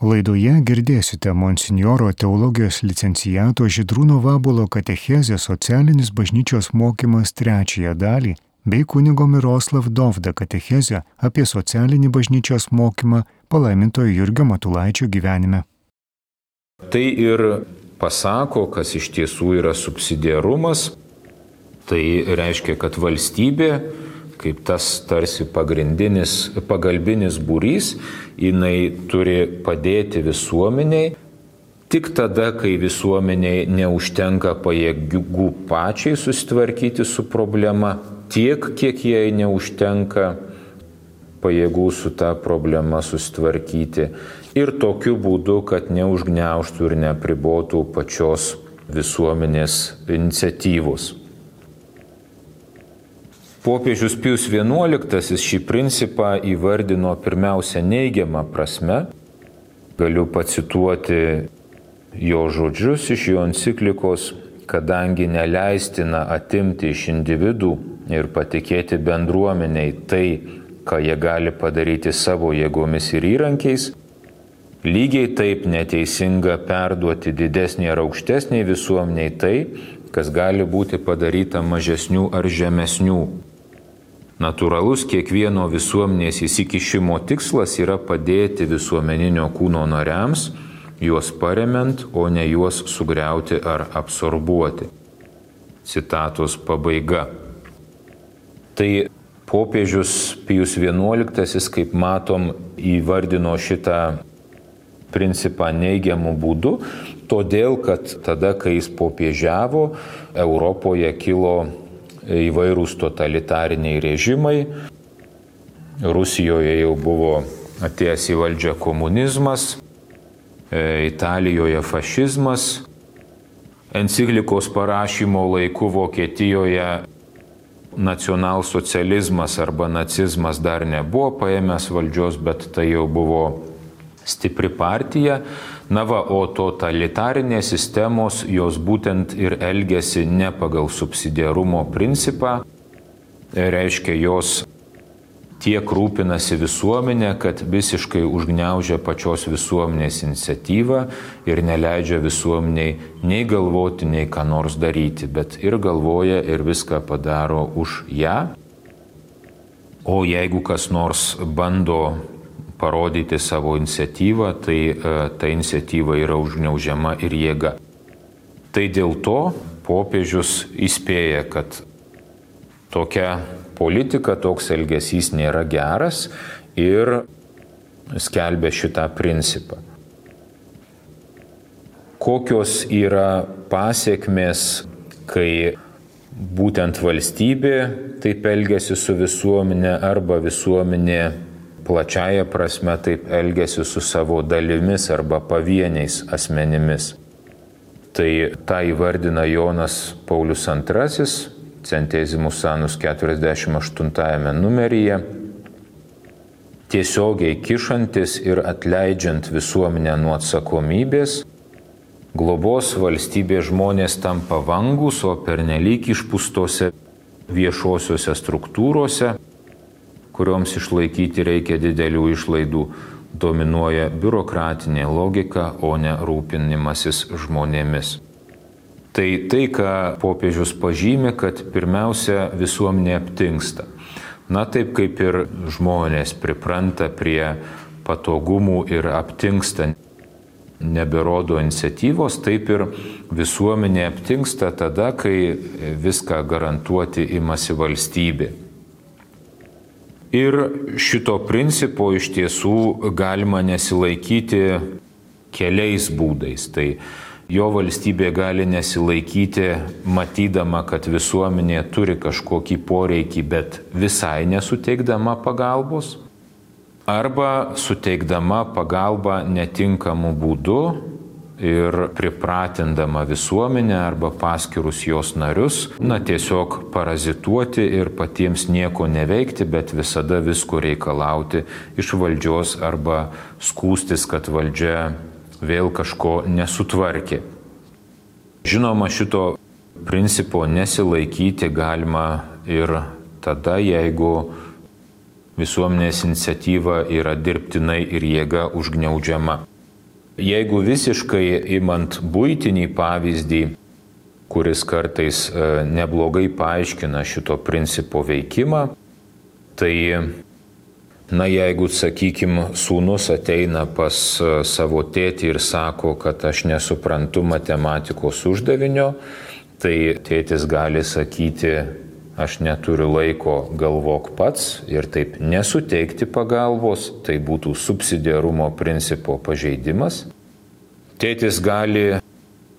Laidoje girdėsite monsinjoro teologijos licencijato Židrūno Vabulo katechezę socialinis bažnyčios mokymas trečiąją dalį bei kunigo Miroslav Dovda katechezę apie socialinį bažnyčios mokymą palaimintojo Jurgio Matulaičio gyvenime. Tai ir pasako, kas iš tiesų yra subsidiarumas, tai reiškia, kad valstybė kaip tas tarsi pagrindinis, pagalbinis būrys, jinai turi padėti visuomeniai. Tik tada, kai visuomeniai neužtenka pajėgų pačiai susitvarkyti su problema, tiek, kiek jai neužtenka pajėgų su ta problema susitvarkyti. Ir tokiu būdu, kad neužgneuštų ir nepribotų pačios visuomenės iniciatyvos. Popiežius Pius XI šį principą įvardino pirmiausia neigiamą prasme. Galiu pacituoti jo žodžius iš jo enciklikos, kadangi neleistina atimti iš individų ir patikėti bendruomeniai tai, ką jie gali padaryti savo jėgomis ir įrankiais, lygiai taip neteisinga perduoti didesnį ar aukštesnį visuomeniai tai, kas gali būti padaryta mažesnių ar žemesnių Natūralus kiekvieno visuomenės įsikišimo tikslas yra padėti visuomeninio kūno nariams, juos paremiant, o ne juos sugriauti ar absorbuoti. Citatos pabaiga. Tai popiežius Pijus XI, kaip matom, įvardino šitą principą neigiamų būdų, todėl kad tada, kai jis popiežiavo, Europoje kilo įvairūs totalitariniai režimai. Rusijoje jau buvo atėjęs į valdžią komunizmas, e, Italijoje fašizmas, enciklikos parašymo laiku Vokietijoje nacionalsocializmas arba nacizmas dar nebuvo paėmęs valdžios, bet tai jau buvo stipri partija. Na va, o totalitarinės sistemos jos būtent ir elgesi ne pagal subsidiarumo principą, reiškia jos tiek rūpinasi visuomenė, kad visiškai užgneužia pačios visuomenės iniciatyvą ir neleidžia visuomeniai nei galvoti, nei ką nors daryti, bet ir galvoja ir viską padaro už ją. O jeigu kas nors bando parodyti savo iniciatyvą, tai e, ta iniciatyva yra užgneužiama ir jėga. Tai dėl to popiežius įspėja, kad tokia politika, toks elgesys nėra geras ir skelbia šitą principą. Kokios yra pasiekmes, kai būtent valstybė taip elgesi su visuomenė arba visuomenė plačiaja prasme taip elgesi su savo dalimis arba pavieniais asmenimis. Tai tą įvardina Jonas Paulius II, Centezimus Sanus 48 numeryje, tiesiogiai kišantis ir atleidžiant visuomenę nuo atsakomybės, globos valstybės žmonės tampa vangus, o pernelyg išpūstose viešosiuose struktūrose kurioms išlaikyti reikia didelių išlaidų, dominuoja biurokratinė logika, o ne rūpinimasis žmonėmis. Tai tai, ką popiežius pažymė, kad pirmiausia visuomenė aptinksta. Na taip kaip ir žmonės pripranta prie patogumų ir aptinksta, neberodo iniciatyvos, taip ir visuomenė aptinksta tada, kai viską garantuoti imasi valstybė. Ir šito principo iš tiesų galima nesilaikyti keliais būdais. Tai jo valstybė gali nesilaikyti, matydama, kad visuomenė turi kažkokį poreikį, bet visai nesuteikdama pagalbos, arba suteikdama pagalbą netinkamu būdu, ir pripratindama visuomenę arba paskirus jos narius, na tiesiog parazituoti ir patiems nieko neveikti, bet visada visko reikalauti iš valdžios arba skūstis, kad valdžia vėl kažko nesutvarkė. Žinoma, šito principo nesilaikyti galima ir tada, jeigu visuomenės iniciatyva yra dirbtinai ir jėga užgniaužiama. Jeigu visiškai imant būtinį pavyzdį, kuris kartais e, neblogai paaiškina šito principo veikimą, tai Na jeigu, sakykime, sūnus ateina pas e, savo tėtį ir sako, kad aš nesuprantu matematikos uždavinio, tai tėtis gali sakyti, aš neturiu laiko, galvok pats ir taip nesuteikti pagalbos, tai būtų subsidiarumo principo pažeidimas. Tėtis gali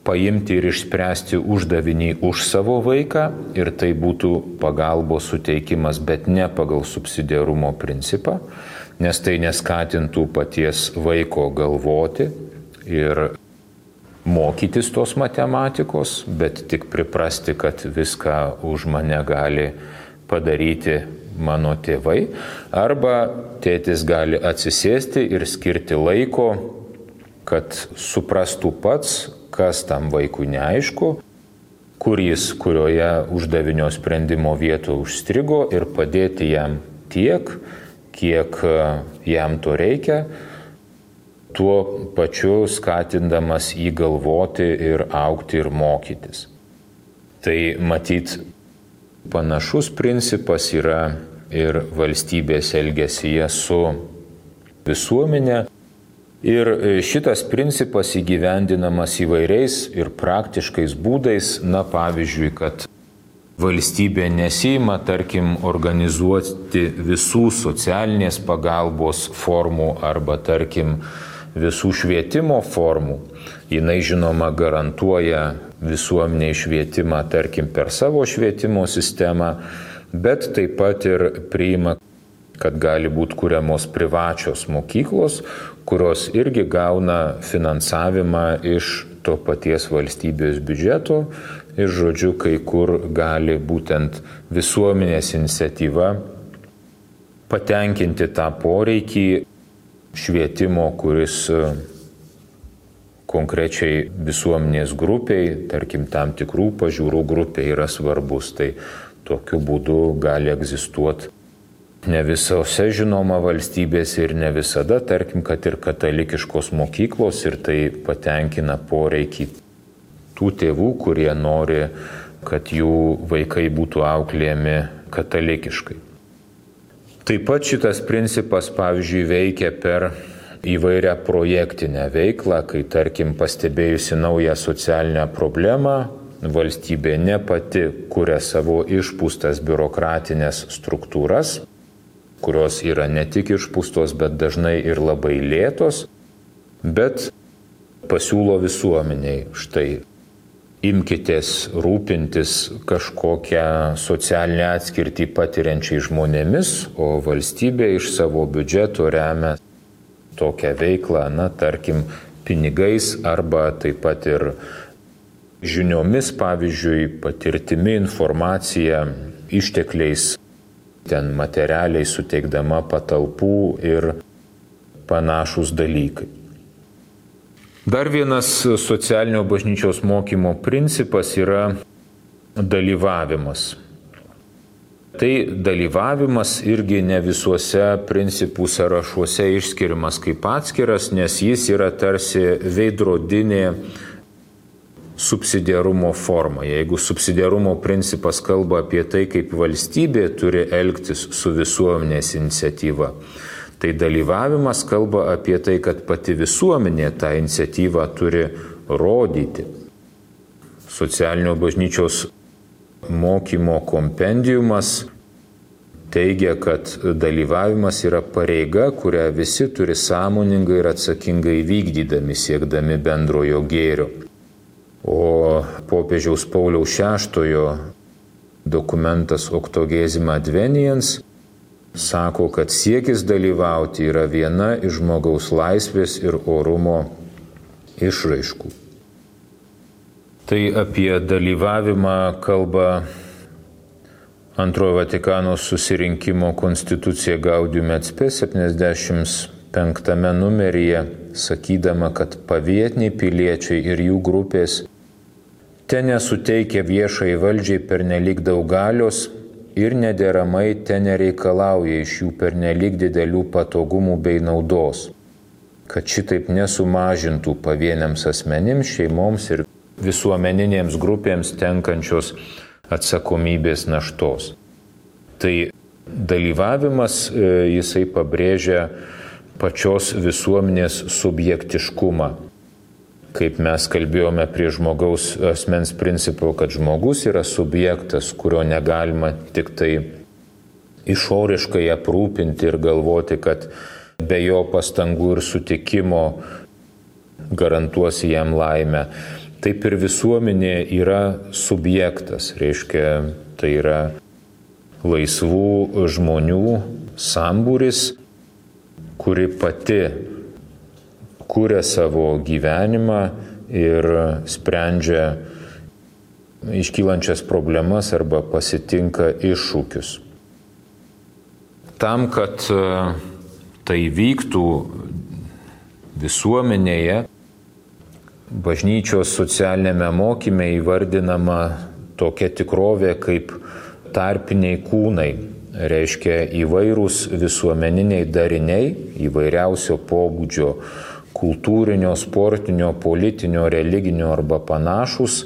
paimti ir išspręsti uždavinį už savo vaiką ir tai būtų pagalbos suteikimas, bet ne pagal subsidiarumo principą, nes tai neskatintų paties vaiko galvoti ir mokytis tos matematikos, bet tik priprasti, kad viską už mane gali padaryti mano tėvai, arba tėtis gali atsisėsti ir skirti laiko, kad suprastų pats, kas tam vaikui neaišku, kur jis, kurioje uždavinio sprendimo vietoje užstrigo ir padėti jam tiek, kiek e, jam to reikia, tuo pačiu skatindamas jį galvoti ir aukti ir mokytis. Tai matyt, panašus principas yra ir valstybės elgesyje su visuomenė, Ir šitas principas įgyvendinamas įvairiais ir praktiškais būdais, na pavyzdžiui, kad valstybė nesima, tarkim, organizuoti visų socialinės pagalbos formų arba, tarkim, visų švietimo formų. Jis, žinoma, garantuoja visuomeniai švietimą, tarkim, per savo švietimo sistemą, bet taip pat ir priima kad gali būti kuriamos privačios mokyklos, kurios irgi gauna finansavimą iš to paties valstybės biudžeto ir, žodžiu, kai kur gali būtent visuomenės iniciatyva patenkinti tą poreikį švietimo, kuris e, konkrečiai visuomenės grupiai, tarkim, tam tikrų pažiūrų grupiai yra svarbus. Tai tokiu būdu gali egzistuoti Ne visose žinoma valstybėse ir ne visada, tarkim, kad ir katalikiškos mokyklos ir tai patenkina poreikį tų tėvų, kurie nori, kad jų vaikai būtų auklėjami katalikiškai. Taip pat šitas principas, pavyzdžiui, veikia per įvairią projektinę veiklą, kai tarkim pastebėjusi naują socialinę problemą, valstybė ne pati kuria savo išpūstas biurokratinės struktūras, kurios yra ne tik išpūstos, bet dažnai ir labai lėtos, bet pasiūlo visuomeniai štai imkitės rūpintis kažkokią socialinę atskirtį patiriančiai žmonėmis, o valstybė iš savo biudžeto remia tokią veiklą, na, tarkim, pinigais arba taip pat ir žiniomis, pavyzdžiui, patirtimi, informacija, ištekliais ten materialiai suteikdama patalpų ir panašus dalykai. Dar vienas socialinio bažnyčios mokymo principas yra dalyvavimas. Tai dalyvavimas irgi ne visuose principų sąrašuose išskiriamas kaip atskiras, nes jis yra tarsi veidrodinė subsidiarumo formą. Jeigu subsidiarumo principas kalba apie tai, kaip valstybė turi elgtis su visuomenės iniciatyva, tai dalyvavimas kalba apie tai, kad pati visuomenė tą iniciatyvą turi rodyti. Socialinio bažnyčios mokymo kompendiumas teigia, kad dalyvavimas yra pareiga, kurią visi turi sąmoningai ir atsakingai vykdydami, siekdami bendrojo gėrio. O popiežiaus Pauliaus VI dokumentas Oktogezima Advenians sako, kad siekis dalyvauti yra viena iš žmogaus laisvės ir orumo išraiškų. Tai apie dalyvavimą kalba Antrojo Vatikano susirinkimo konstitucija Gaudium et Spes 75 numeryje, sakydama, kad pavietiniai piliečiai ir jų grupės Ten nesuteikia viešai valdžiai pernelik daug galios ir nederamai ten nereikalauja iš jų pernelik didelių patogumų bei naudos, kad šitaip nesumažintų pavieniams asmenims, šeimoms ir visuomeninėms grupėms tenkančios atsakomybės naštos. Tai dalyvavimas e, jisai pabrėžia pačios visuomenės subjektiškumą. Kaip mes kalbėjome prie žmogaus asmens principo, kad žmogus yra subjektas, kurio negalima tik tai išoriškai aprūpinti ir galvoti, kad be jo pastangų ir sutikimo garantuosi jam laimę. Taip ir visuomenė yra subjektas, reiškia, tai yra laisvų žmonių sambūris, kuri pati kūrė savo gyvenimą ir sprendžia iškylančias problemas arba pasitinka iššūkius. Tam, kad e, tai vyktų visuomenėje, bažnyčios socialinėme mokyme įvardinama tokia tikrovė kaip tarpiniai kūnai reiškia įvairūs visuomeniniai dariniai, įvairiausio pobūdžio kultūrinio, sportinio, politinio, religinio arba panašus,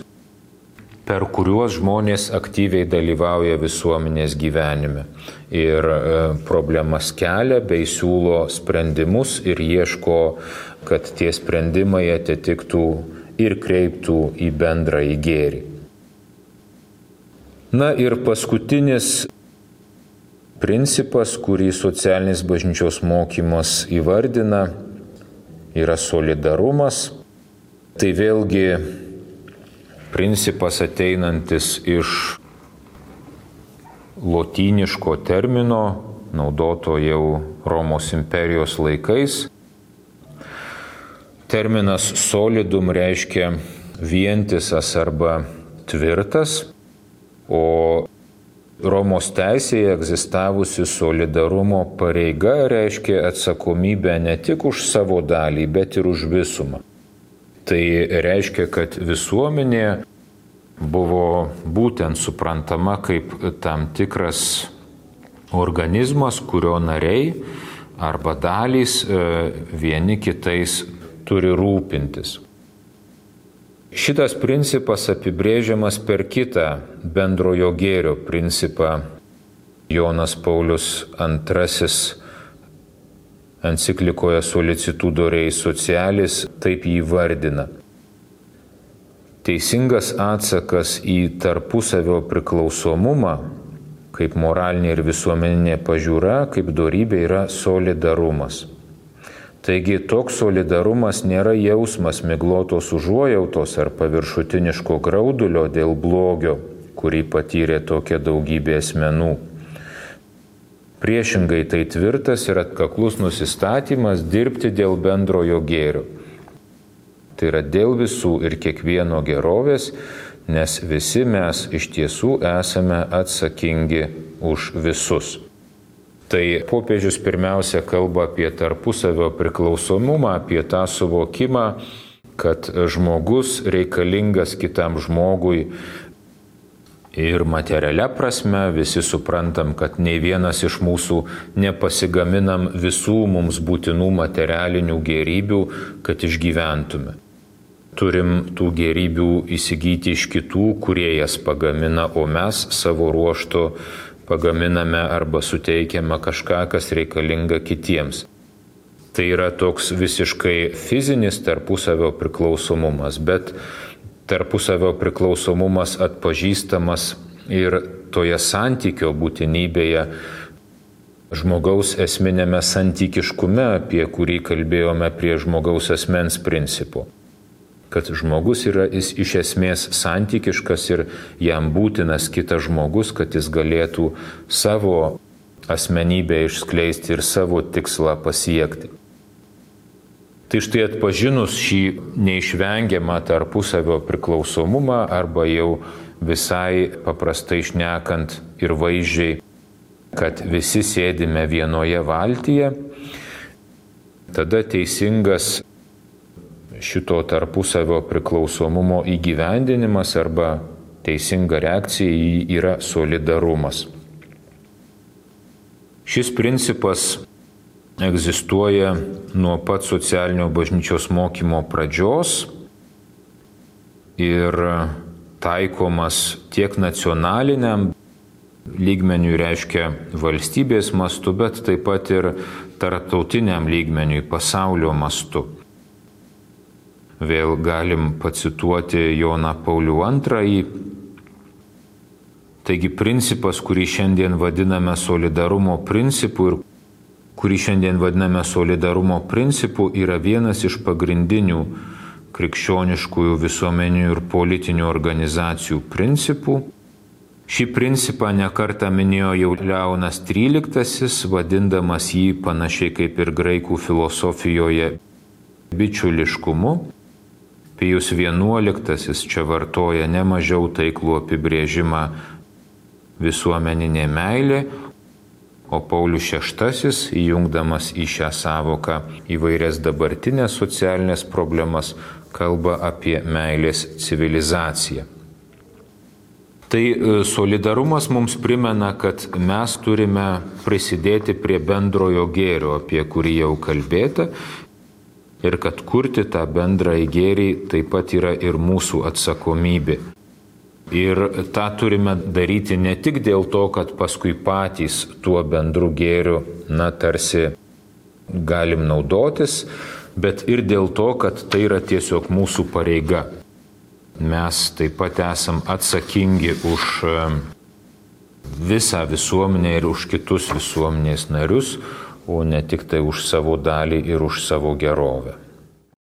per kuriuos žmonės aktyviai dalyvauja visuomenės gyvenime. Ir e, problemas kelia bei siūlo sprendimus ir ieško, kad tie sprendimai atitiktų ir kreiptų į bendrą į gėrį. Na ir paskutinis principas, kurį socialinis bažnyčios mokymas įvardina, yra solidarumas. Tai vėlgi principas ateinantis iš lotyniško termino, naudoto jau Romos imperijos laikais. Terminas solidum reiškia vientisas arba tvirtas, o Romos teisėje egzistavusi solidarumo pareiga reiškia atsakomybę ne tik už savo dalį, bet ir už visumą. Tai reiškia, kad visuomenė buvo būtent suprantama kaip tam tikras organizmas, kurio nariai arba dalys e, vieni kitais turi rūpintis. Šitas principas apibrėžiamas per kitą bendrojo gėrio principą. Jonas Paulius II enciklikoje Solicitudo Rei Socialis taip jį vardina. Teisingas atsakas į tarpusavio priklausomumą, kaip moralinė ir visuomeninė pažiūra, kaip darybė yra solidarumas. Taigi toks solidarumas nėra jausmas miglotos užuojautos ar paviršutiniško graudulio dėl blogio, kurį patyrė tokia daugybė asmenų. Priešingai tai tvirtas ir atkaklus nusistatymas dirbti dėl bendrojo gėrio. Tai yra dėl visų ir kiekvieno gerovės, nes visi mes iš tiesų esame atsakingi už visus. Tai popiežius pirmiausia kalba apie tarpusavio priklausomumą, apie tą suvokimą, kad žmogus reikalingas kitam žmogui ir materialia prasme visi suprantam, kad nei vienas iš mūsų nepasigaminam visų mums būtinų materialinių gerybių, kad išgyventume. Turim tų gerybių įsigyti iš kitų, kurie jas pagamina, o mes savo ruoštų pagaminame arba suteikiame kažką, kas reikalinga kitiems. Tai yra toks visiškai fizinis tarpusavio priklausomumas, bet tarpusavio priklausomumas atpažįstamas ir toje santykio būtinybėje, žmogaus esminėme santykiškume, apie kurį kalbėjome prie žmogaus asmens principų kad žmogus yra jis iš esmės santykiškas ir jam būtinas kitas žmogus, kad jis galėtų savo asmenybę išskleisti ir savo tikslą pasiekti. Tai štai atpažinus šį neišvengiamą tarpusavio priklausomumą arba jau visai paprastai išnekant ir vaizdžiai, kad visi sėdime vienoje valtyje, tada teisingas šito tarpusavio priklausomumo įgyvendinimas arba teisinga reakcija į jį yra solidarumas. Šis principas egzistuoja nuo pat socialinio bažnyčios mokymo pradžios ir taikomas tiek nacionaliniam lygmeniui reiškia valstybės mastu, bet taip pat ir tarptautiniam lygmeniui pasaulio mastu. Vėl galim pacituoti Joną Paulių II. Taigi principas, kurį šiandien vadiname solidarumo principu ir kurį šiandien vadiname solidarumo principu, yra vienas iš pagrindinių krikščioniškųjų visuomenių ir politinių organizacijų principų. Šį principą nekartą minėjo jau Leonas XIII, vadindamas jį panašiai kaip ir graikų filosofijoje bičiuliškumu. Pijus XI čia vartoja nemažiau taiklų apibrėžimą visuomeninė meilė, o Paulius VI, įjungdamas į šią savoką įvairias dabartinės socialinės problemas, kalba apie meilės civilizaciją. Tai e, solidarumas mums primena, kad mes turime prisidėti prie bendrojo gėrio, apie kurį jau kalbėta, ir kad kurti tą bendrąjį gėrį taip pat yra ir mūsų atsakomybė. Ir tą turime daryti ne tik dėl to, kad paskui patys tuo bendru gėriu, na, tarsi galim naudotis, bet ir dėl to, kad tai yra tiesiog mūsų pareiga. Mes taip pat esam atsakingi už visą visuomenę ir už kitus visuomenės narius, o ne tik tai už savo dalį ir už savo gerovę.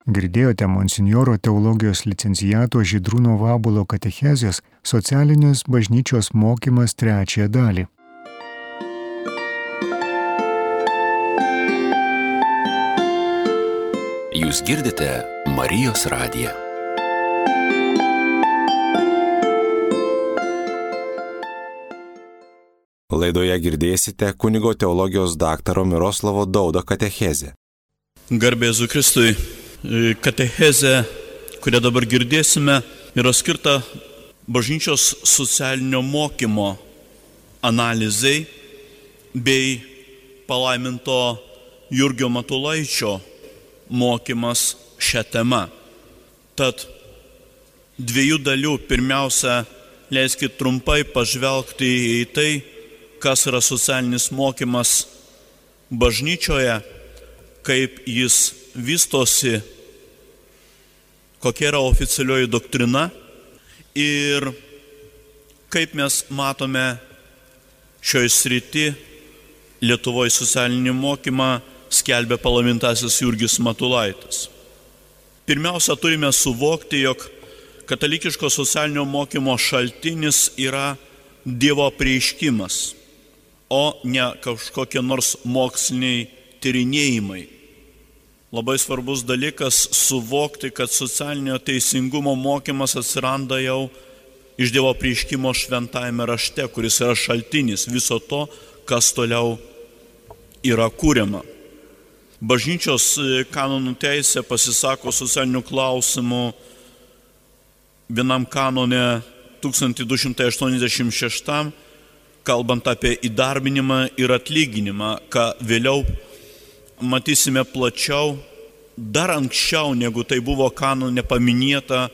Girdėjote monsinjoro teologijos licencijato Žydrūno Vabulo katechezės socialinės bažnyčios mokymas trečiąją dalį. Jūs girdite Marijos radiją. Laidoje girdėsite kunigo teologijos daktaro Miroslavo Daudo katechezę. Garbėzu Kristui, katechezė, kurią dabar girdėsime, yra skirta bažnyčios socialinio mokymo analizai bei palaiminto Jurgio Matulaičio mokymas šią temą. Tad dviejų dalių pirmiausia, leiskit trumpai pažvelgti į tai, kas yra socialinis mokymas bažnyčioje, kaip jis vystosi, kokia yra oficialioji doktrina ir kaip mes matome šioje srity Lietuvoje socialinį mokymą skelbia palamintasis Jurgis Matulaitis. Pirmiausia, turime suvokti, jog katalikiško socialinio mokymo šaltinis yra Dievo prieiškimas o ne kažkokie nors moksliniai tyrinėjimai. Labai svarbus dalykas suvokti, kad socialinio teisingumo mokymas atsiranda jau iš Dievo prieškimo šventajame rašte, kuris yra šaltinis viso to, kas toliau yra kūriama. Bažnyčios e, kanonų teisė pasisako socialinių klausimų vienam kanone 1286 kalbant apie įdarbinimą ir atlyginimą, ką vėliau matysime plačiau, dar anksčiau negu tai buvo kanonė paminėta,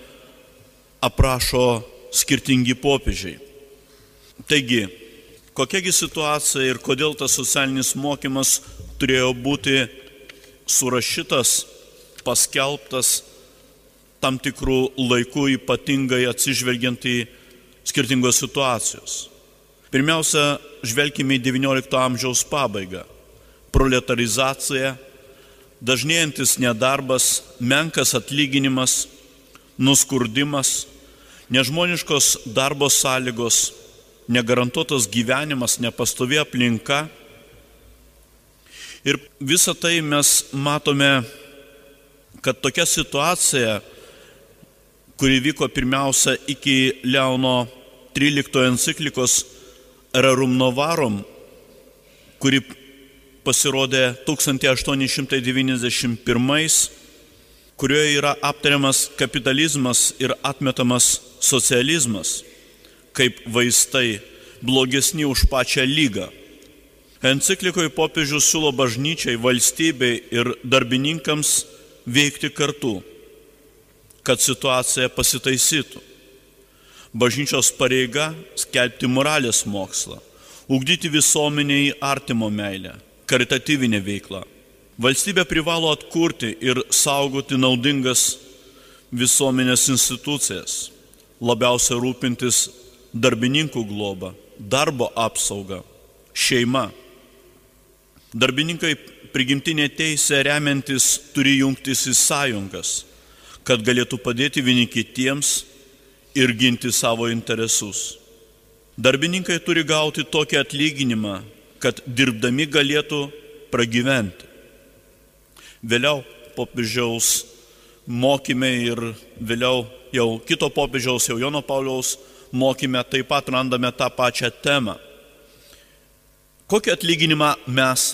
aprašo skirtingi popiežiai. Taigi, kokiagi situacija ir kodėl tas socialinis mokymas turėjo būti surašytas, paskelbtas tam tikrų laikų ypatingai atsižvelgiant į skirtingos situacijos. Pirmiausia, žvelgime į XIX amžiaus pabaigą. Proletarizacija, dažnėjantis nedarbas, menkas atlyginimas, nuskurdimas, nežmoniškos darbo sąlygos, negarantuotas gyvenimas, nepastovi aplinka. Ir visą tai mes matome, kad tokia situacija, kuri vyko pirmiausia iki Leono 13 enciklikos Rerum Novarum, kuri pasirodė 1891, kurioje yra aptariamas kapitalizmas ir atmetamas socializmas kaip vaistai blogesni už pačią lygą. Enciklikoje popiežius siūlo bažnyčiai, valstybei ir darbininkams veikti kartu, kad situacija pasitaisytų. Bažnyčios pareiga skelbti moralės mokslą, ugdyti visuomeniai artimo meilę, karitatyvinę veiklą. Valstybė privalo atkurti ir saugoti naudingas visuomenės institucijas, labiausia rūpintis darbininkų globą, darbo apsaugą, šeima. Darbininkai prigimtinė teisė remiantis turi jungtis į sąjungas, kad galėtų padėti vieni kitiems ir ginti savo interesus. Darbininkai turi gauti tokį atlyginimą, kad dirbdami galėtų pragyventi. Vėliau popiežiaus mokymė ir vėliau jau kito popiežiaus, jau Jono Pauliaus mokymė taip pat randame tą pačią temą. Kokį atlyginimą mes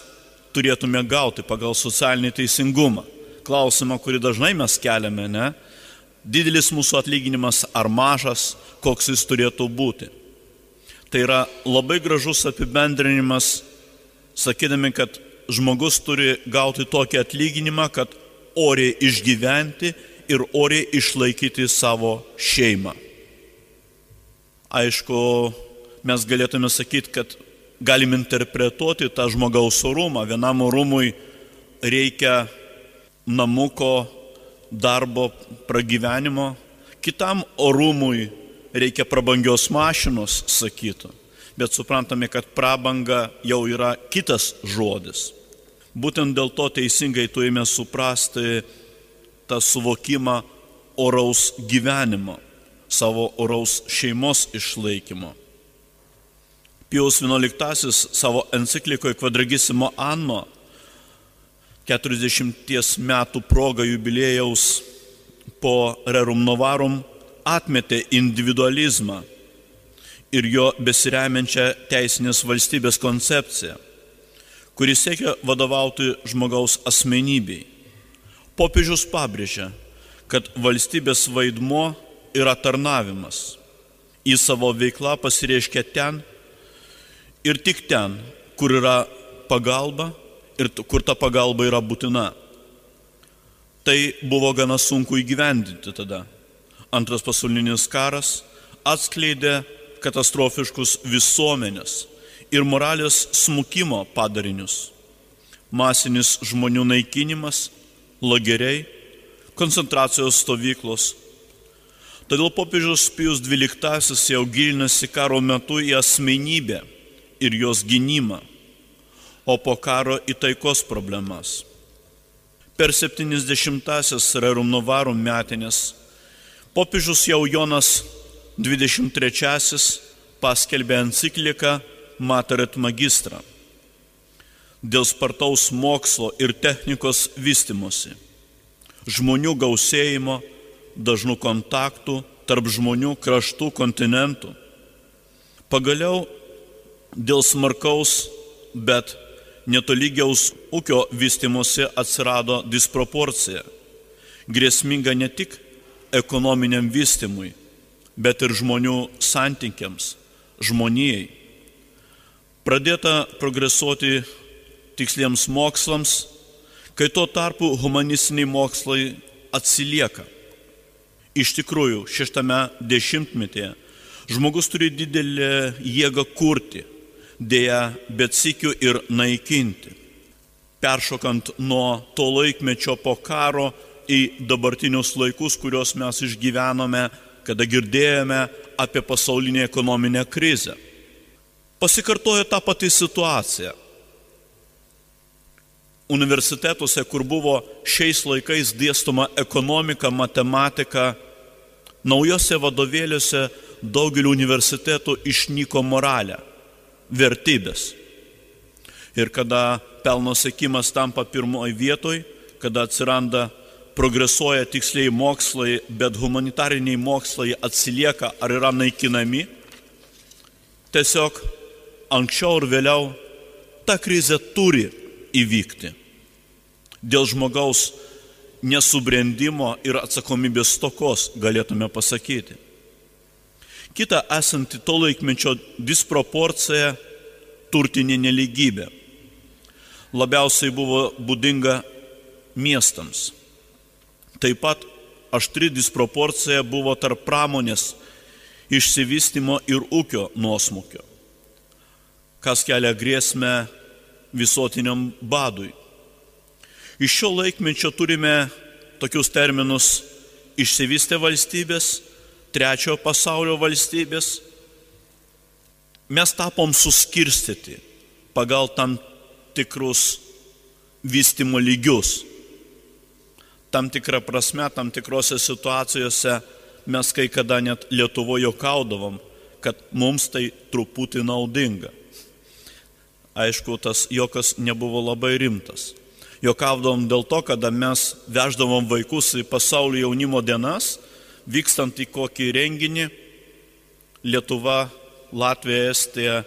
turėtume gauti pagal socialinį teisingumą? Klausimą, kurį dažnai mes keliame, ne? Didelis mūsų atlyginimas ar mažas, koks jis turėtų būti. Tai yra labai gražus apibendrinimas, sakydami, kad žmogus turi gauti tokį atlyginimą, kad oriai išgyventi ir oriai išlaikyti savo šeimą. Aišku, mes galėtume sakyti, kad galim interpretuoti tą žmogaus orumą. Vienam orumui reikia namuko, darbo, pragyvenimo, kitam orumui reikia prabangios mašinos, sakytų. Bet suprantame, kad prabanga jau yra kitas žodis. Būtent dėl to teisingai turime suprasti tą suvokimą oraus gyvenimo, savo oraus šeimos išlaikymo. Pijus XI savo enciklikoje Quadragisimo Anno 40 metų proga jubilėjaus po Rerum Novarum atmetė individualizmą ir jo besiremiančią teisinės valstybės koncepciją kuris siekia vadovauti žmogaus asmenybei. Popiežius pabrėžia, kad valstybės vaidmo yra tarnavimas. Į savo veiklą pasireiškia ten ir tik ten, kur yra pagalba ir kur ta pagalba yra būtina. Tai buvo gana sunku įgyvendinti tada. Antras pasaulinis karas atskleidė katastrofiškus visuomenės ir moralės smukimo padarinius - masinis žmonių naikinimas, lageriai, koncentracijos stovyklos. Todėl popiežius Pijus XII jau gilinasi karo metu į asmenybę ir jos gynimą, o po karo į taikos problemas. Per 70-asias Rerum Novarum metinės popiežius jau Jonas XXIII paskelbė encikliką Mataret magistrą dėl spartaus mokslo ir technikos vystimosi, žmonių gausėjimo, dažnų kontaktų tarp žmonių, kraštų, kontinentų. Pagaliau dėl smarkaus, bet netolygiaus ūkio vystimosi atsirado disproporcija, grėsminga ne tik ekonominiam vystimui, bet ir žmonių santykiams, žmonijai pradėta progresuoti tiksliems mokslams, kai tuo tarpu humanistiniai mokslai atsilieka. Iš tikrųjų, šeštame dešimtmetyje žmogus turi didelę jėgą kurti, dėja, bet sikiu ir naikinti. Peršokant nuo to laikmečio po karo į dabartinius laikus, kuriuos mes išgyvenome, kada girdėjome apie pasaulinę ekonominę krizę pasikartojo tą patį situaciją. Universitetuose, kur buvo šiais laikais dėstoma ekonomika, matematika, naujose vadovėliuose daugeliu universitetų išnyko moralė, vertybės. Ir kada pelno sėkimas tampa pirmoji vietoj, kada atsiranda, progresuoja tiksliai mokslai, bet humanitariniai mokslai atsilieka ar yra naikinami, tiesiog anksčiau ir vėliau ta krizė turi įvykti. Dėl žmogaus nesubrendimo ir atsakomybės stokos galėtume pasakyti. Kita esanti to laikmečio disproporcija - turtinė neligybė. labiausiai buvo būdinga miestams. Taip pat aštri disproporcija buvo tarp pramonės išsivystimo ir ūkio nuosmukio, kas kelia grėsmę visuotiniam badui. Iš šio laikmečio turime tokius terminus išsivystę valstybės, trečiojo pasaulio valstybės. Mes tapom suskirstyti pagal tam tikrus vystimo lygius. Tam tikrą prasme, tam tikrose situacijose mes kai kada net Lietuvoje jokaudavom, kad mums tai truputį naudinga. Aišku, tas jokas nebuvo labai rimtas. Jokavdavom dėl to, kada mes veždavom vaikus į pasaulio jaunimo dienas, vykstant į kokį renginį, Lietuva, Latvija, Estija,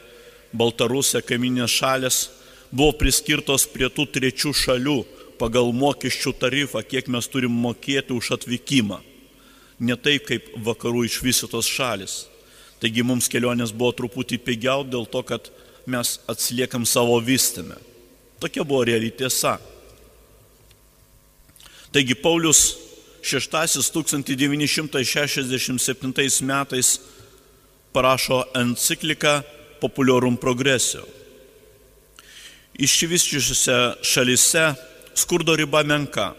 Baltarusija, kaiminės šalės buvo priskirtos prie tų trečių šalių pagal mokesčių tarifą, kiek mes turim mokėti už atvykimą. Ne taip kaip vakarų išvystytos šalis. Taigi mums kelionės buvo truputį pigiau dėl to, kad mes atsiliekam savo vystime. Tokia buvo reali tiesa. Taigi Paulius 1967 metais parašo encikliką Populiorum Progresio. Išsivyščiusiuose šalise skurdo riba menka,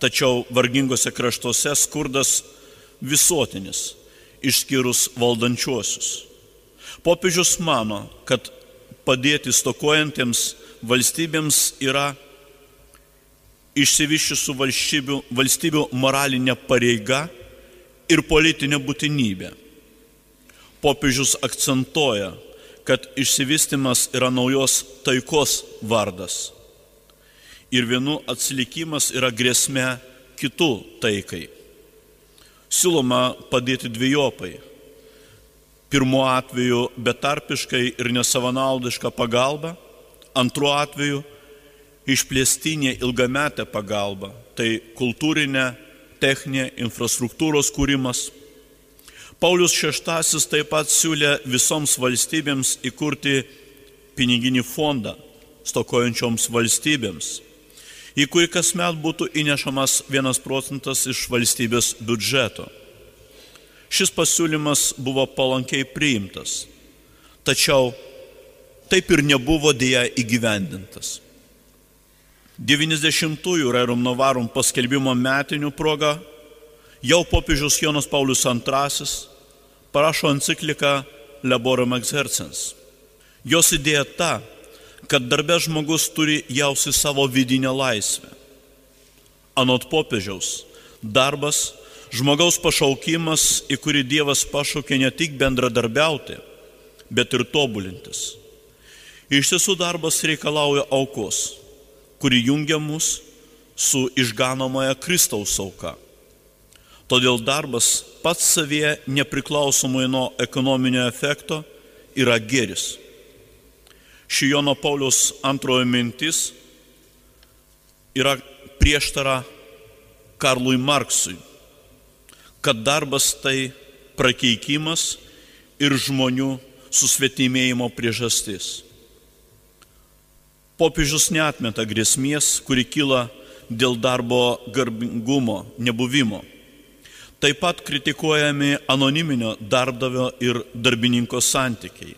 tačiau vargingose kraštuose skurdas visuotinis, išskyrus valdančiuosius. Popiežius mano, kad padėti stokojantiems valstybėms yra išsivyščiusių valstybių, valstybių moralinė pareiga ir politinė būtinybė. Popiežius akcentuoja, kad išsivystimas yra naujos taikos vardas ir vienų atsilikimas yra grėsmė kitų taikai. Siūloma padėti dviejopai. Pirmuo atveju betarpiškai ir nesavanaudiška pagalba, antruo atveju išplėstinė ilgametė pagalba, tai kultūrinė, techninė infrastruktūros kūrimas. Paulius VI taip pat siūlė visoms valstybėms įkurti piniginį fondą stokojančioms valstybėms į kurį kasmet būtų įnešamas vienas procentas iš valstybės biudžeto. Šis pasiūlymas buvo palankiai priimtas, tačiau taip ir nebuvo dėja įgyvendintas. 90-ųjų Rerum Novarum paskelbimo metinių proga jau popiežius Jonas Paulius II parašo encikliką Laborum Exercens. Jos idėja ta, kad darbė žmogus turi jausti savo vidinę laisvę. Anot popiežiaus, darbas, žmogaus pašaukimas, į kurį Dievas pašaukė ne tik bendradarbiauti, bet ir tobulintis. Iš tiesų darbas reikalauja aukos, kuri jungia mus su išganomoje Kristaus auka. Todėl darbas pats savie nepriklausomai nuo ekonominio efekto yra geris. Ši Jono Paulius antrojo mintis yra prieštara Karlui Marksui, kad darbas tai prakeikimas ir žmonių susvetimėjimo priežastis. Popiežius netmeta grėsmės, kuri kyla dėl darbo garbingumo nebuvimo. Taip pat kritikuojami anoniminio darbdavio ir darbininko santykiai.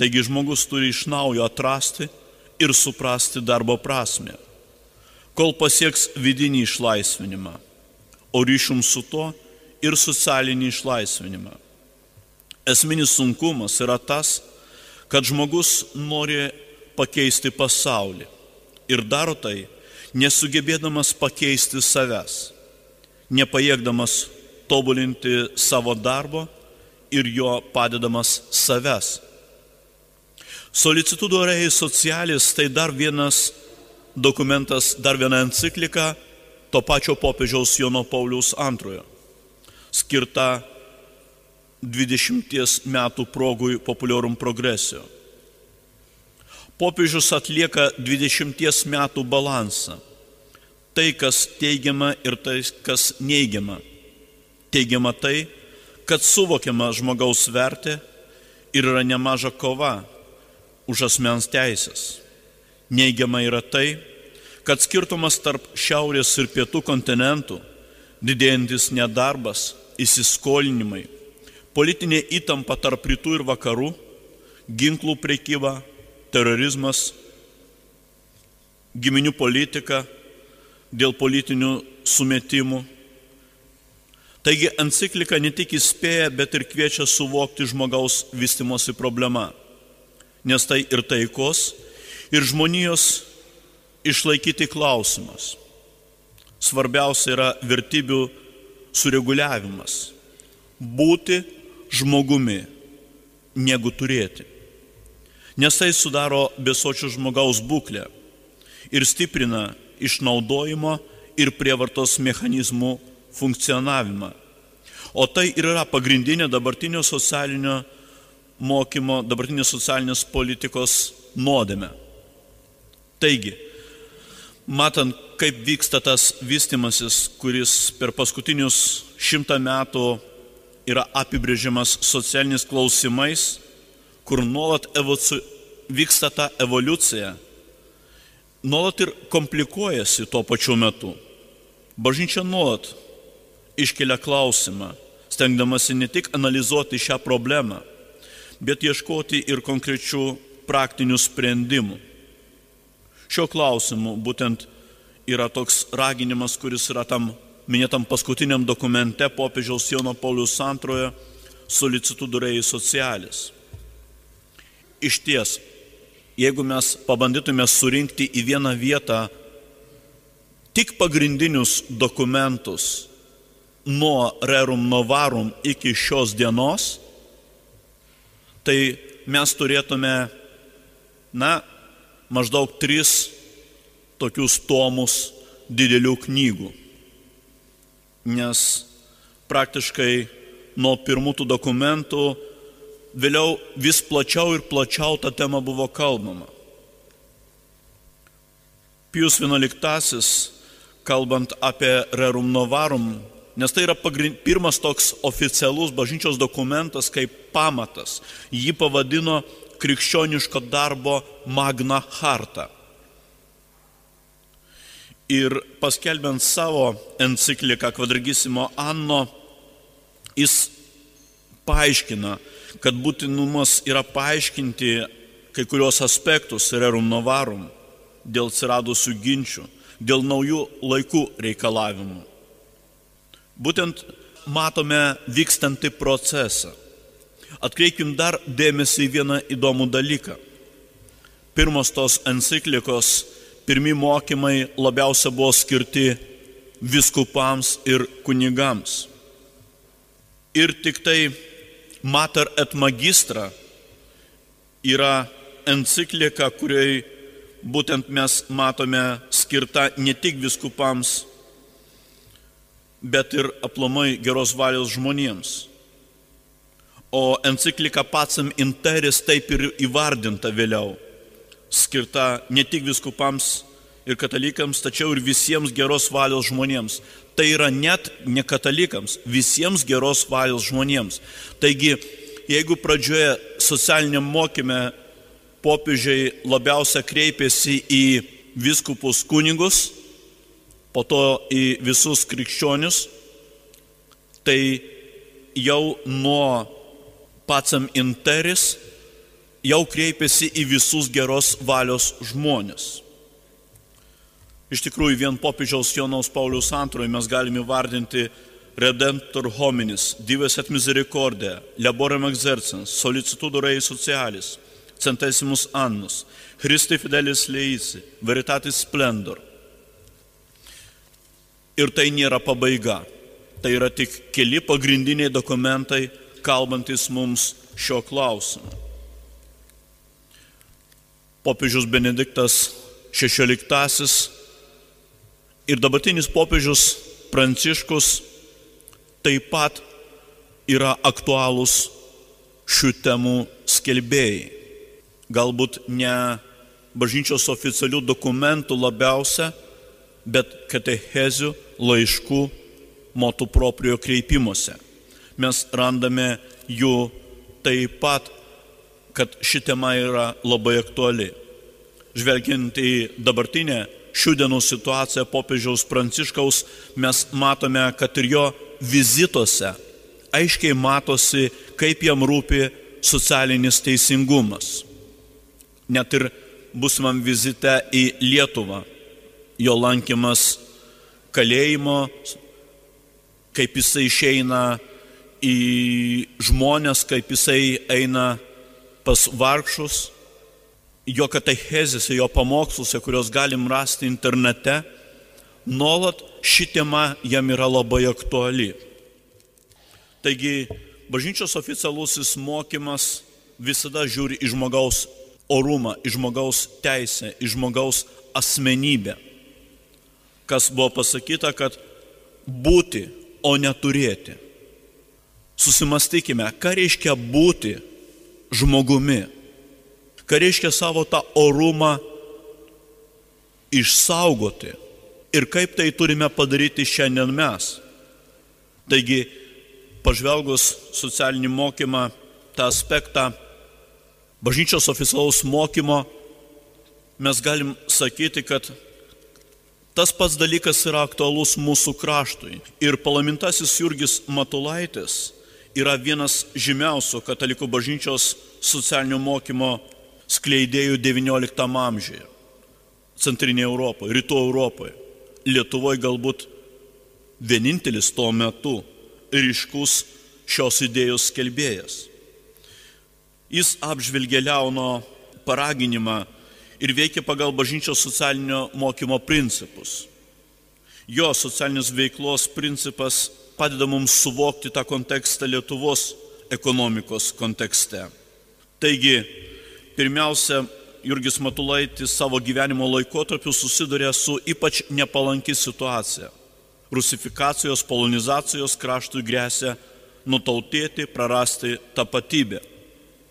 Taigi žmogus turi iš naujo atrasti ir suprasti darbo prasme, kol pasieks vidinį išlaisvinimą, o ryšum su to ir socialinį išlaisvinimą. Esminis sunkumas yra tas, kad žmogus nori pakeisti pasaulį ir daro tai, nesugebėdamas pakeisti savęs, nepajėgdamas tobulinti savo darbo ir jo padedamas savęs Solicitudo rei socialis tai dar vienas dokumentas, dar viena enciklika to pačio popiežiaus Jono Pauliaus antrojo, skirta 20 metų progui populiarum progresio. Popiežius atlieka 20 metų balansą. Tai, kas teigiama ir tai, kas neigiama. Teigiama tai, kad suvokiama žmogaus vertė ir yra nemaža kova už asmens teisės. Neigiama yra tai, kad skirtumas tarp šiaurės ir pietų kontinentų, didėjantis nedarbas, įsiskolinimai, politinė įtampa tarp rytų ir vakarų, ginklų priekyba, terorizmas, giminių politika dėl politinių sumetimų. Taigi enciklika ne tik įspėja, bet ir kviečia suvokti žmogaus vystimosi problemą, nes tai ir taikos, ir žmonijos išlaikyti klausimas. Svarbiausia yra vertybių sureguliavimas. Būti žmogumi, negu turėti. Nes tai sudaro besočio žmogaus būklę ir stiprina išnaudojimo ir prievartos mechanizmų funkcionavimą. O tai ir yra pagrindinė dabartinio socialinio mokymo, dabartinės socialinės politikos nuodėme. Taigi, matant, kaip vyksta tas vystimasis, kuris per paskutinius šimtą metų yra apibrėžiamas socialiniais klausimais, kur nuolat evoci... vyksta ta evoliucija, nuolat ir komplikuojasi tuo pačiu metu. Bažnyčia nuolat iškelia klausimą, stengdamasi ne tik analizuoti šią problemą, bet ieškoti ir konkrečių praktinių sprendimų. Šio klausimu būtent yra toks raginimas, kuris yra tam minėtam paskutiniam dokumente popiežiaus Jono Paulius antrojo solicitudurei socialis. Iš ties, jeigu mes pabandytume surinkti į vieną vietą tik pagrindinius dokumentus nuo rerum novarum iki šios dienos, tai mes turėtume, na, maždaug tris tokius tomus didelių knygų. Nes praktiškai nuo pirmų tų dokumentų vėliau vis plačiau ir plačiau tą temą buvo kalbama. Pius XI, kalbant apie Rerum Novarum, nes tai yra pagrind, pirmas toks oficialus bažnyčios dokumentas kaip pamatas, jį pavadino krikščioniško darbo Magna Harta ir paskelbiant savo encikliką Kvadragisimo Anno, jis paaiškina, kad būtinumas yra paaiškinti kai kurios aspektus rerum novarum dėl atsiradusių ginčių, dėl naujų laikų reikalavimų. Būtent matome vykstantį procesą. Atkreikim dar dėmesį į vieną įdomų dalyką. Pirmos tos enciklikos pirmi mokymai labiausia buvo skirti viskupams ir kunigams. Ir tik tai Mater et Magistra yra enciklika, kuriai būtent mes matome skirta ne tik viskupams, bet ir aplamai geros valios žmonėms. O enciklika Pacem Interis taip ir įvardinta vėliau skirta ne tik viskupams ir katalikams, tačiau ir visiems geros valios žmonėms. Tai yra net ne katalikams, visiems geros valios žmonėms. Taigi, jeigu pradžioje socialiniam mokymė popiežiai labiausia kreipėsi į viskupus kunigus, po to į visus krikščionius, tai jau nuo pacam interis jau kreipėsi į visus geros valios žmonės. Iš tikrųjų, vien popiežiaus Jonaus Paulius II mes galime vardinti Redemptor hominis, Dives et misericordia, Laborem exercens, Solicitudo rei socialis, Centesimus annus, Christi fidelis leisi, Veritatis splendor. Ir tai nėra pabaiga. Tai yra tik keli pagrindiniai dokumentai, kalbantis mums šio klausimu popiežius Benediktas XVI ir dabartinis popiežius Pranciškus taip pat yra aktualūs šių temų skelbėjai. Galbūt ne bažnyčios oficialių dokumentų labiausia, bet katechezių, laiškų, motų proprio kreipimuose. Mes randame jų taip pat kad ši tema yra labai aktuali. žvelgiant į dabartinę šių dienų situaciją popiežiaus Pranciškaus, mes matome, kad ir jo vizituose aiškiai matosi, kaip jam rūpi socialinis teisingumas. Net ir būsimam vizite į Lietuvą, jo lankymas kalėjimo, kaip jisai išeina į žmonės, kaip jisai eina pas vargšus, jo katechezėse, jo pamoksluose, kuriuos galim rasti internete, nuolat ši tema jam yra labai aktuali. Taigi, bažnyčios oficialusis mokymas visada žiūri į žmogaus orumą, į žmogaus teisę, į žmogaus asmenybę. Kas buvo pasakyta, kad būti, o neturėti. Susimastykime, ką reiškia būti žmogumi ką reiškia savo tą orumą išsaugoti ir kaip tai turime padaryti šiandien mes. Taigi, pažvelgus socialinį mokymą, tą aspektą bažnyčios oficialaus mokymo, mes galim sakyti, kad tas pats dalykas yra aktualus mūsų kraštui. Ir palamintasis Jurgis Matulaitis yra vienas žymiausių katalikų bažnyčios socialinio mokymo skleidėjų XIX amžiuje. Centrinėje Europoje, Rytų Europoje. Lietuvoje galbūt vienintelis tuo metu ryškus šios idėjos skelbėjas. Jis apžvelgė Leono paraginimą ir veikia pagal bažnyčios socialinio mokymo principus. Jo socialinės veiklos principas padeda mums suvokti tą kontekstą Lietuvos ekonomikos kontekste. Taigi, Pirmiausia, Jurgis Matulaitis savo gyvenimo laikotarpiu susiduria su ypač nepalanki situacija. Rusifikacijos, polonizacijos kraštui grėsia nutautėti, prarasti tapatybę.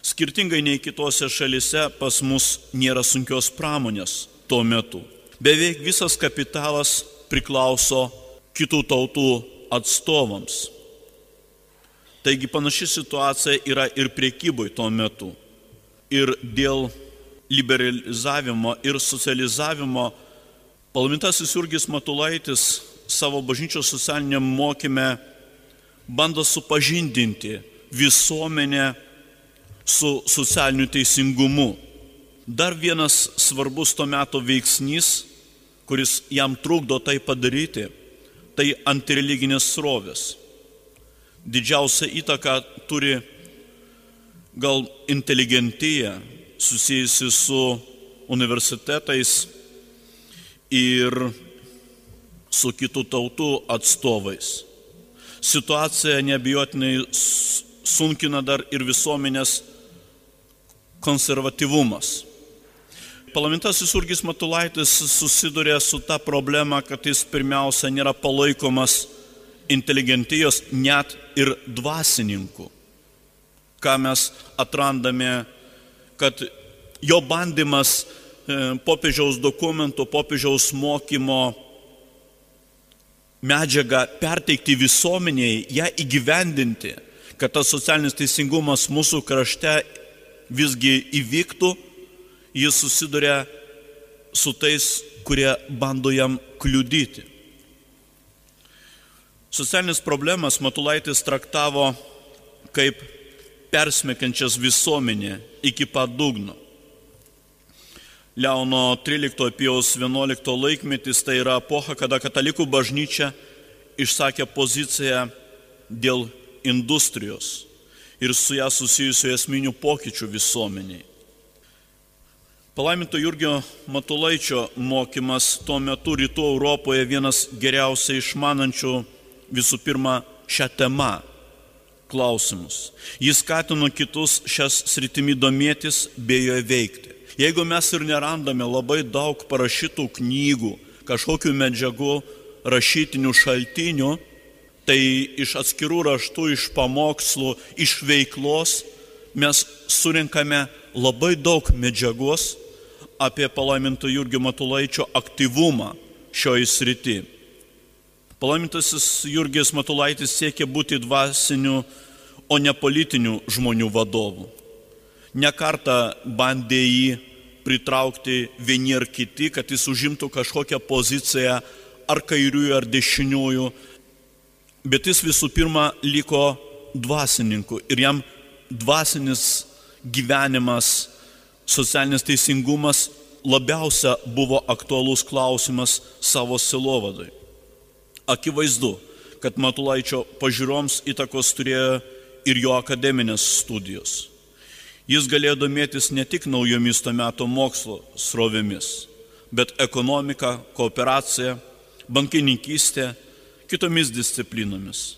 Skirtingai nei kitose šalise pas mus nėra sunkios pramonės tuo metu. Beveik visas kapitalas priklauso kitų tautų atstovams. Taigi panaši situacija yra ir priekyboj tuo metu ir dėl liberalizavimo ir socializavimo palmintasis Jurgis Matulaitis savo bažnyčios socialiniam mokyme bando supažindinti visuomenę su socialiniu teisingumu. Dar vienas svarbus to meto veiksnys, kuris jam trukdo tai padaryti, tai antireliginės srovės. Didžiausia įtaka turi gal inteligentija susijusi su universitetais ir su kitų tautų atstovais. Situacija nebijotinai sunkina dar ir visuomenės konservatyvumas. Parlamentasis Urgis Matulaitis susiduria su ta problema, kad jis pirmiausia nėra palaikomas inteligentijos net ir dvasininkų ką mes atrandame, kad jo bandymas e, popiežiaus dokumentų, popiežiaus mokymo medžiagą perteikti visuomeniai, ją įgyvendinti, kad tas socialinis teisingumas mūsų krašte visgi įvyktų, jis susiduria su tais, kurie bando jam kliudyti. Socialinis problemas Matulaitis traktavo kaip persmekiančias visuomenę iki pat dugno. Leono 13 Pijaus 11 laikmetis tai yra epocha, kada katalikų bažnyčia išsakė poziciją dėl industrijos ir su ją susijusių esminių pokyčių visuomeniai. Palaiminto Jurgio Matulaičio mokymas tuo metu rytų Europoje vienas geriausiai išmanančių visų pirma šią temą klausimus. Jis skatino kitus šias sritimi domėtis bei joje veikti. Jeigu mes ir nerandame labai daug parašytų knygų, kažkokių medžiagų, rašytinių šaltinių, tai iš atskirų raštų, iš pamokslų, iš veiklos mes surinkame labai daug medžiagos apie palaiminto Jurgio Matulaičio aktyvumą šioje srity. Palaimintasis Jurgis Matulaitis siekia būti dvasiniu, o ne politinių žmonių vadovu. Nekarta bandė jį pritraukti vieni ar kiti, kad jis užimtų kažkokią poziciją ar kairiųjų, ar dešiniųjų, bet jis visų pirma liko dvasininku ir jam dvasinis gyvenimas, socialinis teisingumas labiausia buvo aktualus klausimas savo silovadai. Akivaizdu, kad Matulaičio pažiūroms įtakos turėjo ir jo akademinės studijos. Jis galėjo domėtis ne tik naujomis to meto mokslo srovėmis, bet ekonomika, kooperacija, bankininkystė, kitomis disciplinomis.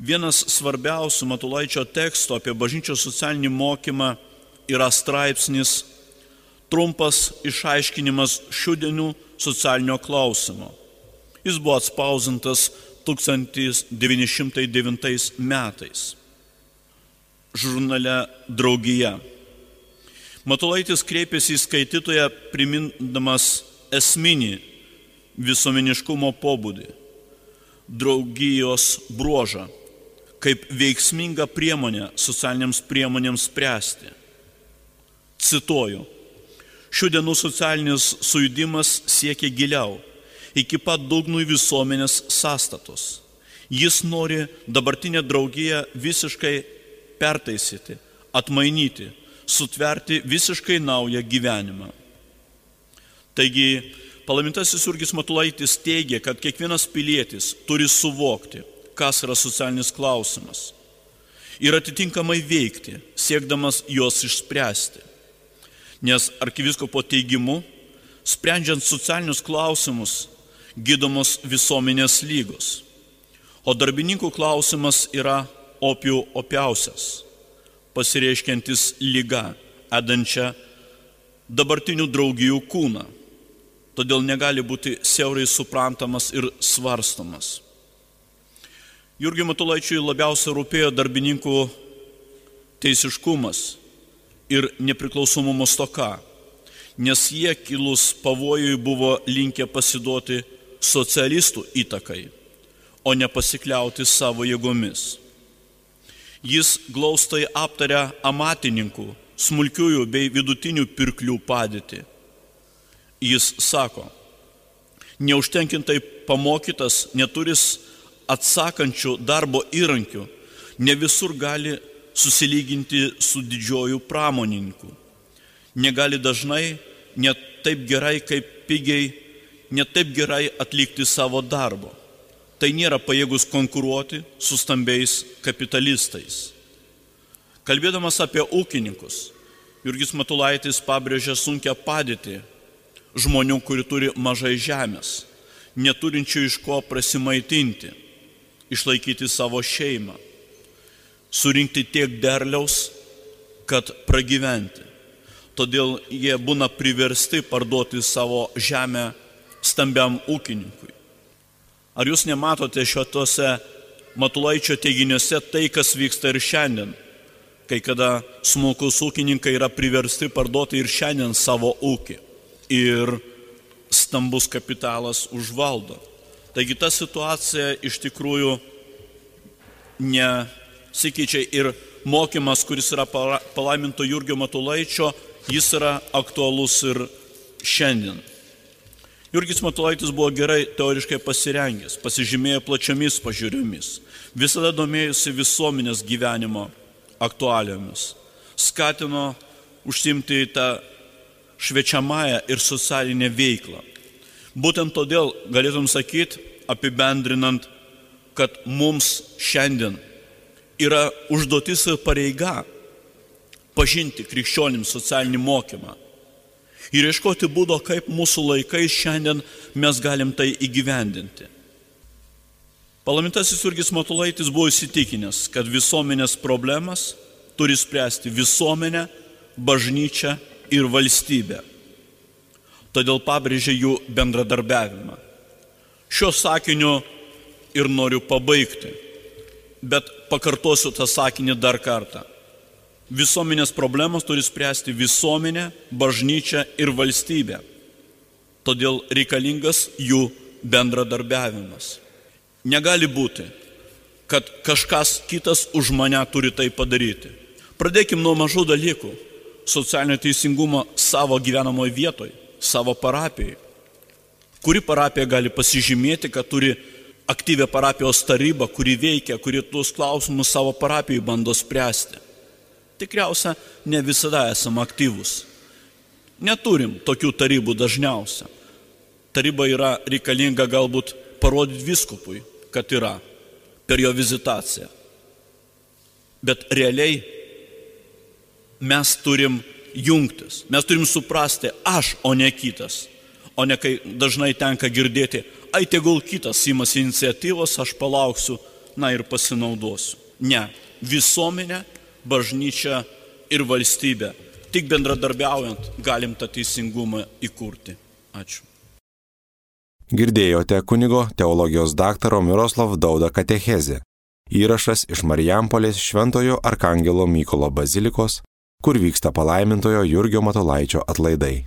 Vienas svarbiausių Matulaičio teksto apie bažnyčios socialinį mokymą yra straipsnis trumpas išaiškinimas šiudienių socialinio klausimo. Jis buvo atspausintas 1909 metais žurnale Draugija. Matulaitis kreipėsi į skaitytoją primindamas esminį visuomeniškumo pobūdį, draugijos bruožą, kaip veiksminga priemonė socialiniams priemonėms spręsti. Cituoju, šių dienų socialinis sujudimas siekia giliau, iki pat dugnų visuomenės sąstatos. Jis nori dabartinę draugiją visiškai pertaisyti, atmainyti, sutverti visiškai naują gyvenimą. Taigi, Palaimintasis Jurgis Matulaitis teigia, kad kiekvienas pilietis turi suvokti, kas yra socialinis klausimas ir atitinkamai veikti, siekdamas juos išspręsti. Nes arkiviskopo teigimu, sprendžiant socialinius klausimus, gydomos visuomenės lygos. O darbininkų klausimas yra opių opiausias, pasireiškiantis lyga, edančia dabartinių draugijų kūną todėl negali būti siaurai suprantamas ir svarstomas. Jurgiui Matulaičiui labiausiai rūpėjo darbininkų teisiškumas ir nepriklausomumo stoka, nes jie kilus pavojui buvo linkę pasiduoti socialistų įtakai, o ne pasikliauti savo jėgomis. Jis glaustai aptarė amatininkų, smulkiųjų bei vidutinių pirklių padėtį jis sako, neužtenkintai pamokytas, neturis atsakančių darbo įrankių, ne visur gali susilyginti su didžioju pramonininku. Negali dažnai net taip gerai, kaip pigiai, net taip gerai atlikti savo darbo. Tai nėra pajėgus konkuruoti su stambiais kapitalistais. Kalbėdamas apie ūkininkus, Jurgis Matulaitis pabrėžia sunkia padėtį žmonių, kurie turi mažai žemės, neturinčių iš ko prasimaitinti, išlaikyti savo šeimą, surinkti tiek derliaus, kad pragyventi. Todėl jie būna priversti parduoti savo žemę stambiam ūkininkui. Ar jūs nematote šiuose Matulaičio teiginiuose tai, kas vyksta ir šiandien, kai kada smulkus ūkininkai yra priversti parduoti ir šiandien savo ūkį? ir stambus kapitalas užvaldo. Taigi ta situacija iš tikrųjų nesikeičia ir mokymas, kuris yra palaiminto Jurgio Matulaičio, jis yra aktualus ir šiandien. Jurgis Matulaitis buvo gerai teoriškai pasirengęs, pasižymėjo plačiomis pažiūrėmis, visada domėjusi visuomenės gyvenimo aktualiomis, skatino užsimti tą švečiamąją ir socialinę veiklą. Būtent todėl galėtum sakyti, apibendrinant, kad mums šiandien yra užduotis ir pareiga pažinti krikščionim socialinį mokymą ir ieškoti būdo, kaip mūsų laikais šiandien mes galim tai įgyvendinti. Parlamentasis Jurgis Matulaitis buvo įsitikinęs, kad visuomenės problemas turi spręsti visuomenė, bažnyčia ir valstybę. Todėl pabrėžė jų bendradarbiavimą. Šio sakiniu ir noriu pabaigti, bet pakartosiu tą sakinį dar kartą. Visuomenės problemas turi spręsti visuomenė, bažnyčia ir valstybė. Todėl reikalingas jų bendradarbiavimas. Negali būti, kad kažkas kitas už mane turi tai padaryti. Pradėkim nuo mažų dalykų socialinio teisingumo savo gyvenamoje vietoje, savo parapijoje. Kuri parapija gali pasižymėti, kad turi aktyvę parapijos tarybą, kuri veikia, kuri tuos klausimus savo parapijai bando spręsti. Tikriausia, ne visada esame aktyvus. Neturim tokių tarybų dažniausia. Taryba yra reikalinga galbūt parodyti viskupui, kad yra per jo vizitaciją. Bet realiai mes turim jungtis, mes turim suprasti aš, o ne kitas. O ne kai dažnai tenka girdėti, ai tegul kitas įmas iniciatyvos, aš palauksiu, na ir pasinaudosiu. Ne, visuomenė, bažnyčia ir valstybė. Tik bendradarbiaujant galim tą teisingumą įkurti. Ačiū. Girdėjote kunigo teologijos daktaro Miroslav Dauda katechezę. Įrašas iš Marijampolės Šventojo Arkangelo Mykolo bazilikos, kur vyksta palaimintojo Jurgio Matolaičio atlaidai.